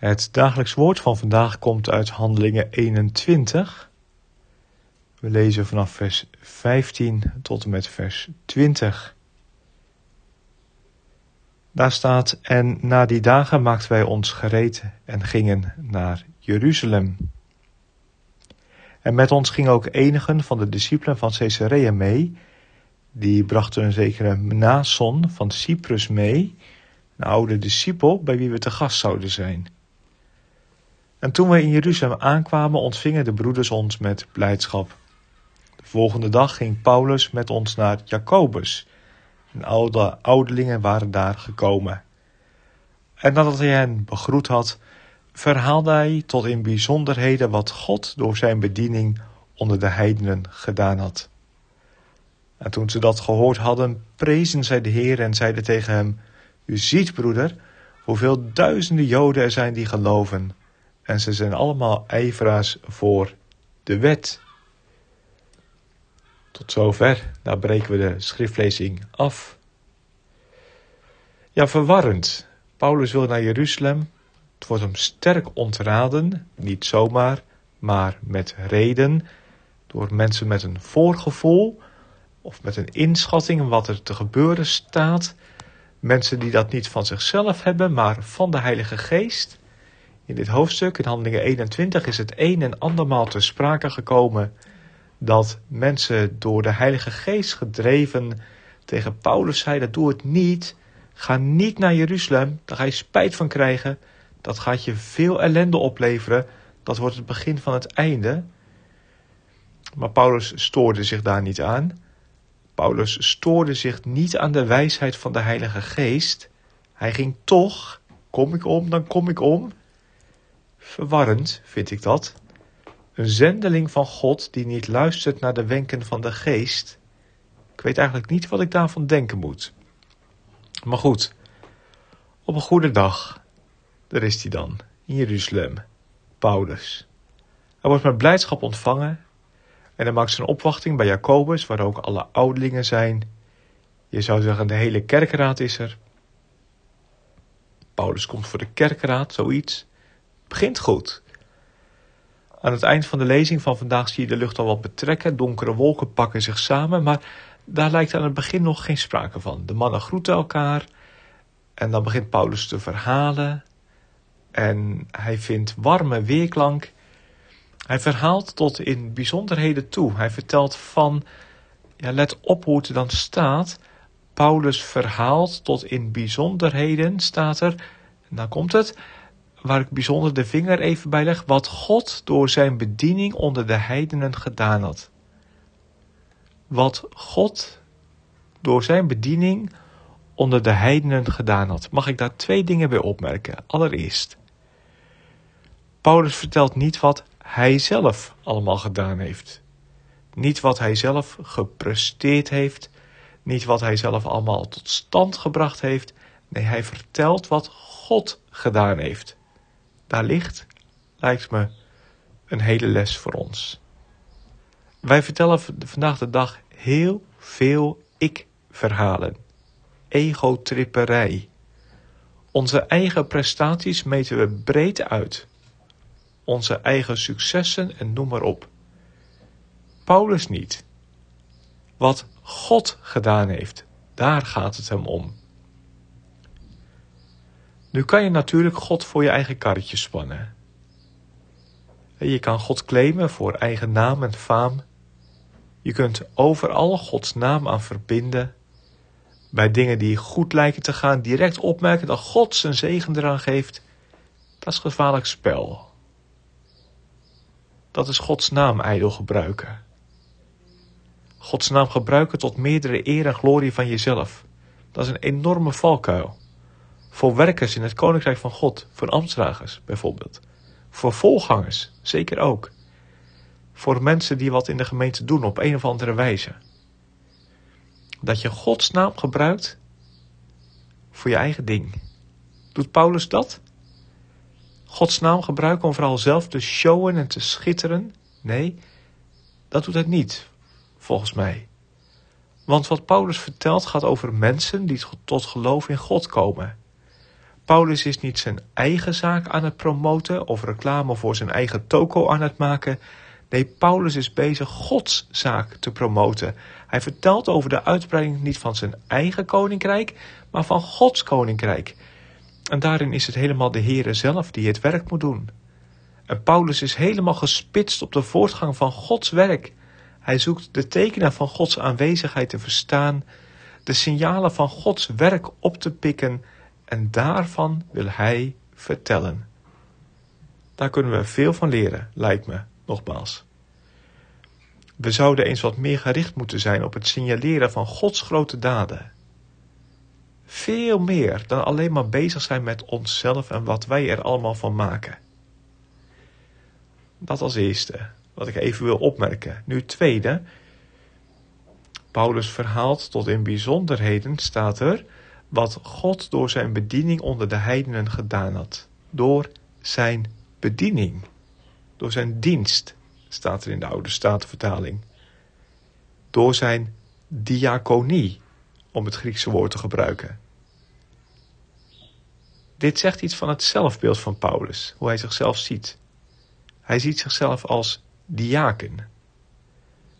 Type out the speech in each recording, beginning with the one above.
Het dagelijks woord van vandaag komt uit Handelingen 21. We lezen vanaf vers 15 tot en met vers 20. Daar staat: En na die dagen maakten wij ons gereed en gingen naar Jeruzalem. En met ons gingen ook enigen van de discipelen van Caesarea mee. Die brachten een zekere Mnason van Cyprus mee, een oude discipel bij wie we te gast zouden zijn. En toen we in Jeruzalem aankwamen, ontvingen de broeders ons met blijdschap. De volgende dag ging Paulus met ons naar Jacobus. En oude ouderlingen waren daar gekomen. En nadat hij hen begroet had, verhaalde hij tot in bijzonderheden wat God door zijn bediening onder de heidenen gedaan had. En toen ze dat gehoord hadden, prezen zij de Heer en zeiden tegen hem: U ziet, broeder, hoeveel duizenden Joden er zijn die geloven en ze zijn allemaal ijveraars voor de wet. Tot zover, daar breken we de schriftlezing af. Ja, verwarrend. Paulus wil naar Jeruzalem. Het wordt hem sterk ontraden, niet zomaar, maar met reden, door mensen met een voorgevoel of met een inschatting wat er te gebeuren staat. Mensen die dat niet van zichzelf hebben, maar van de Heilige Geest. In dit hoofdstuk, in Handelingen 21, is het een en andermaal te sprake gekomen dat mensen door de Heilige Geest gedreven tegen Paulus zeiden: Doe het niet. Ga niet naar Jeruzalem, daar ga je spijt van krijgen. Dat gaat je veel ellende opleveren. Dat wordt het begin van het einde. Maar Paulus stoorde zich daar niet aan. Paulus stoorde zich niet aan de wijsheid van de Heilige Geest. Hij ging toch, kom ik om, dan kom ik om. Verwarrend vind ik dat. Een zendeling van God die niet luistert naar de wenken van de geest. Ik weet eigenlijk niet wat ik daarvan denken moet. Maar goed, op een goede dag, daar is hij dan, in Jeruzalem, Paulus. Hij wordt met blijdschap ontvangen en hij maakt zijn opwachting bij Jacobus, waar ook alle ouderlingen zijn. Je zou zeggen, de hele kerkraad is er. Paulus komt voor de kerkraad, zoiets begint goed. Aan het eind van de lezing van vandaag zie je de lucht al wat betrekken. Donkere wolken pakken zich samen, maar daar lijkt aan het begin nog geen sprake van. De mannen groeten elkaar en dan begint Paulus te verhalen. En hij vindt warme weerklank. Hij verhaalt tot in bijzonderheden toe. Hij vertelt van, ja, let op hoe het dan staat. Paulus verhaalt tot in bijzonderheden, staat er. En dan komt het waar ik bijzonder de vinger even bij leg, wat God door zijn bediening onder de heidenen gedaan had. Wat God door zijn bediening onder de heidenen gedaan had. Mag ik daar twee dingen bij opmerken? Allereerst, Paulus vertelt niet wat hij zelf allemaal gedaan heeft. Niet wat hij zelf gepresteerd heeft, niet wat hij zelf allemaal tot stand gebracht heeft. Nee, hij vertelt wat God gedaan heeft. Daar ligt, lijkt me, een hele les voor ons. Wij vertellen vandaag de dag heel veel ik-verhalen. Egotripperij. Onze eigen prestaties meten we breed uit. Onze eigen successen en noem maar op. Paulus niet. Wat God gedaan heeft, daar gaat het hem om. Nu kan je natuurlijk God voor je eigen karretje spannen. Je kan God claimen voor eigen naam en faam. Je kunt overal Gods naam aan verbinden. Bij dingen die goed lijken te gaan, direct opmerken dat God zijn zegen eraan geeft. Dat is gevaarlijk spel. Dat is Gods naam ijdel gebruiken. Gods naam gebruiken tot meerdere eer en glorie van jezelf. Dat is een enorme valkuil voor werkers in het koninkrijk van God, voor ambtsdragers bijvoorbeeld. Voor voorgangers, zeker ook. Voor mensen die wat in de gemeente doen op een of andere wijze. Dat je Gods naam gebruikt voor je eigen ding. Doet Paulus dat? Gods naam gebruiken om vooral zelf te showen en te schitteren? Nee, dat doet hij niet, volgens mij. Want wat Paulus vertelt gaat over mensen die tot geloof in God komen. Paulus is niet zijn eigen zaak aan het promoten of reclame voor zijn eigen toko aan het maken. Nee, Paulus is bezig Gods zaak te promoten. Hij vertelt over de uitbreiding niet van zijn eigen koninkrijk, maar van Gods koninkrijk. En daarin is het helemaal de Heere zelf die het werk moet doen. En Paulus is helemaal gespitst op de voortgang van Gods werk. Hij zoekt de tekenen van Gods aanwezigheid te verstaan, de signalen van Gods werk op te pikken en daarvan wil hij vertellen. Daar kunnen we veel van leren, lijkt me, nogmaals. We zouden eens wat meer gericht moeten zijn op het signaleren van Gods grote daden. Veel meer dan alleen maar bezig zijn met onszelf en wat wij er allemaal van maken. Dat als eerste, wat ik even wil opmerken. Nu tweede, Paulus verhaalt tot in bijzonderheden, staat er, wat God door zijn bediening onder de heidenen gedaan had. Door zijn bediening, door zijn dienst, staat er in de Oude Statenvertaling. Door zijn diaconie, om het Griekse woord te gebruiken. Dit zegt iets van het zelfbeeld van Paulus, hoe hij zichzelf ziet. Hij ziet zichzelf als diaken.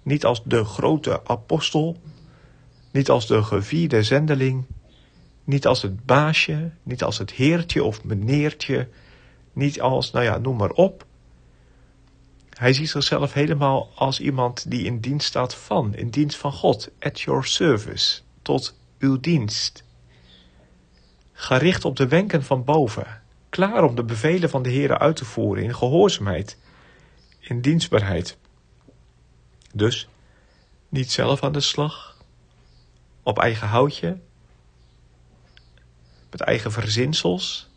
Niet als de grote apostel, niet als de gevierde zendeling, niet als het baasje, niet als het heertje of meneertje, niet als, nou ja, noem maar op. Hij ziet zichzelf helemaal als iemand die in dienst staat van, in dienst van God, at your service, tot uw dienst. Gericht op de wenken van boven, klaar om de bevelen van de Heer uit te voeren in gehoorzaamheid, in dienstbaarheid. Dus niet zelf aan de slag, op eigen houtje, met eigen verzinsels,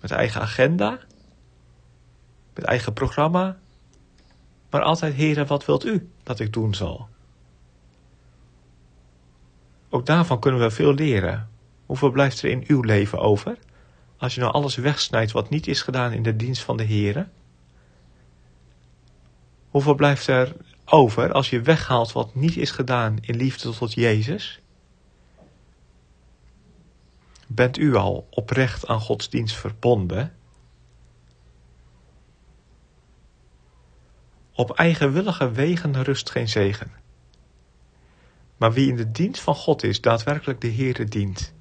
met eigen agenda, met eigen programma, maar altijd, heren, wat wilt u dat ik doen zal? Ook daarvan kunnen we veel leren. Hoeveel blijft er in uw leven over? Als je nou alles wegsnijdt wat niet is gedaan in de dienst van de Heren? Hoeveel blijft er over als je weghaalt wat niet is gedaan in liefde tot Jezus? Bent u al oprecht aan Gods dienst verbonden? Op eigenwillige wegen rust geen zegen. Maar wie in de dienst van God is, daadwerkelijk de Heere dient,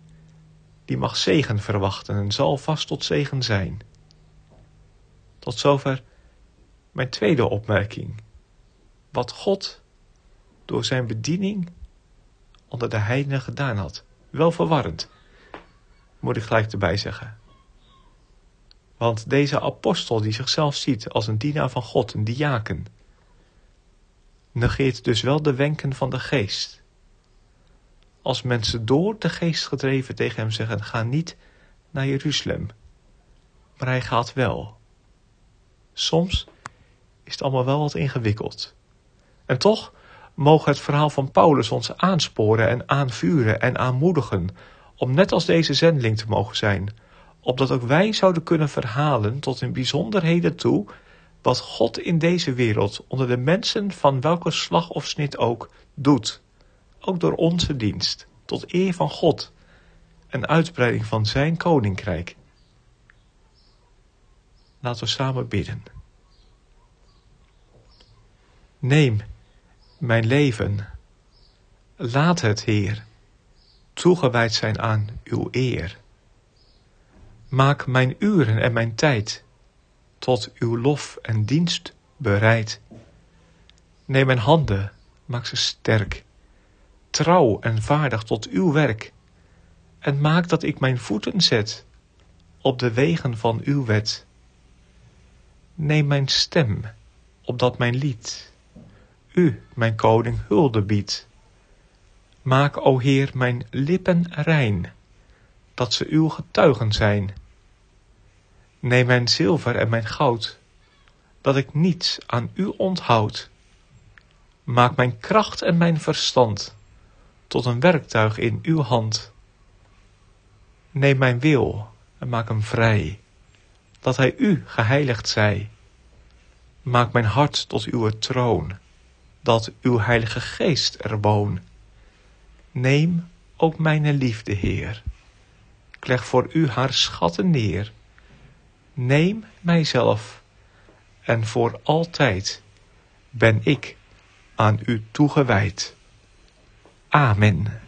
die mag zegen verwachten en zal vast tot zegen zijn. Tot zover mijn tweede opmerking. Wat God door zijn bediening onder de heidenen gedaan had. Wel verwarrend moet ik gelijk erbij zeggen. Want deze apostel die zichzelf ziet als een dienaar van God, een diaken, negeert dus wel de wenken van de geest. Als mensen door de geest gedreven tegen hem zeggen, ga niet naar Jeruzalem. Maar hij gaat wel. Soms is het allemaal wel wat ingewikkeld. En toch mogen het verhaal van Paulus ons aansporen en aanvuren en aanmoedigen om net als deze zendeling te mogen zijn, opdat ook wij zouden kunnen verhalen tot in bijzonderheden toe wat God in deze wereld onder de mensen van welke slag of snit ook doet, ook door onze dienst, tot eer van God en uitbreiding van Zijn koninkrijk. Laten we samen bidden. Neem mijn leven, laat het, Heer, toegewijd zijn aan uw eer. Maak mijn uren en mijn tijd tot uw lof en dienst bereid. Neem mijn handen, maak ze sterk, trouw en vaardig tot uw werk, en maak dat ik mijn voeten zet op de wegen van uw wet. Neem mijn stem, opdat mijn lied u, mijn koning, hulde biedt Maak, o Heer, mijn lippen rein, dat ze uw getuigen zijn. Neem mijn zilver en mijn goud, dat ik niets aan u onthoud. Maak mijn kracht en mijn verstand tot een werktuig in uw hand. Neem mijn wil en maak hem vrij, dat hij u geheiligd zij. Maak mijn hart tot uw troon, dat uw heilige geest er woon. Neem ook mijn liefde, Heer. Ik leg voor u haar schatten neer. Neem mijzelf en voor altijd ben ik aan u toegewijd. Amen.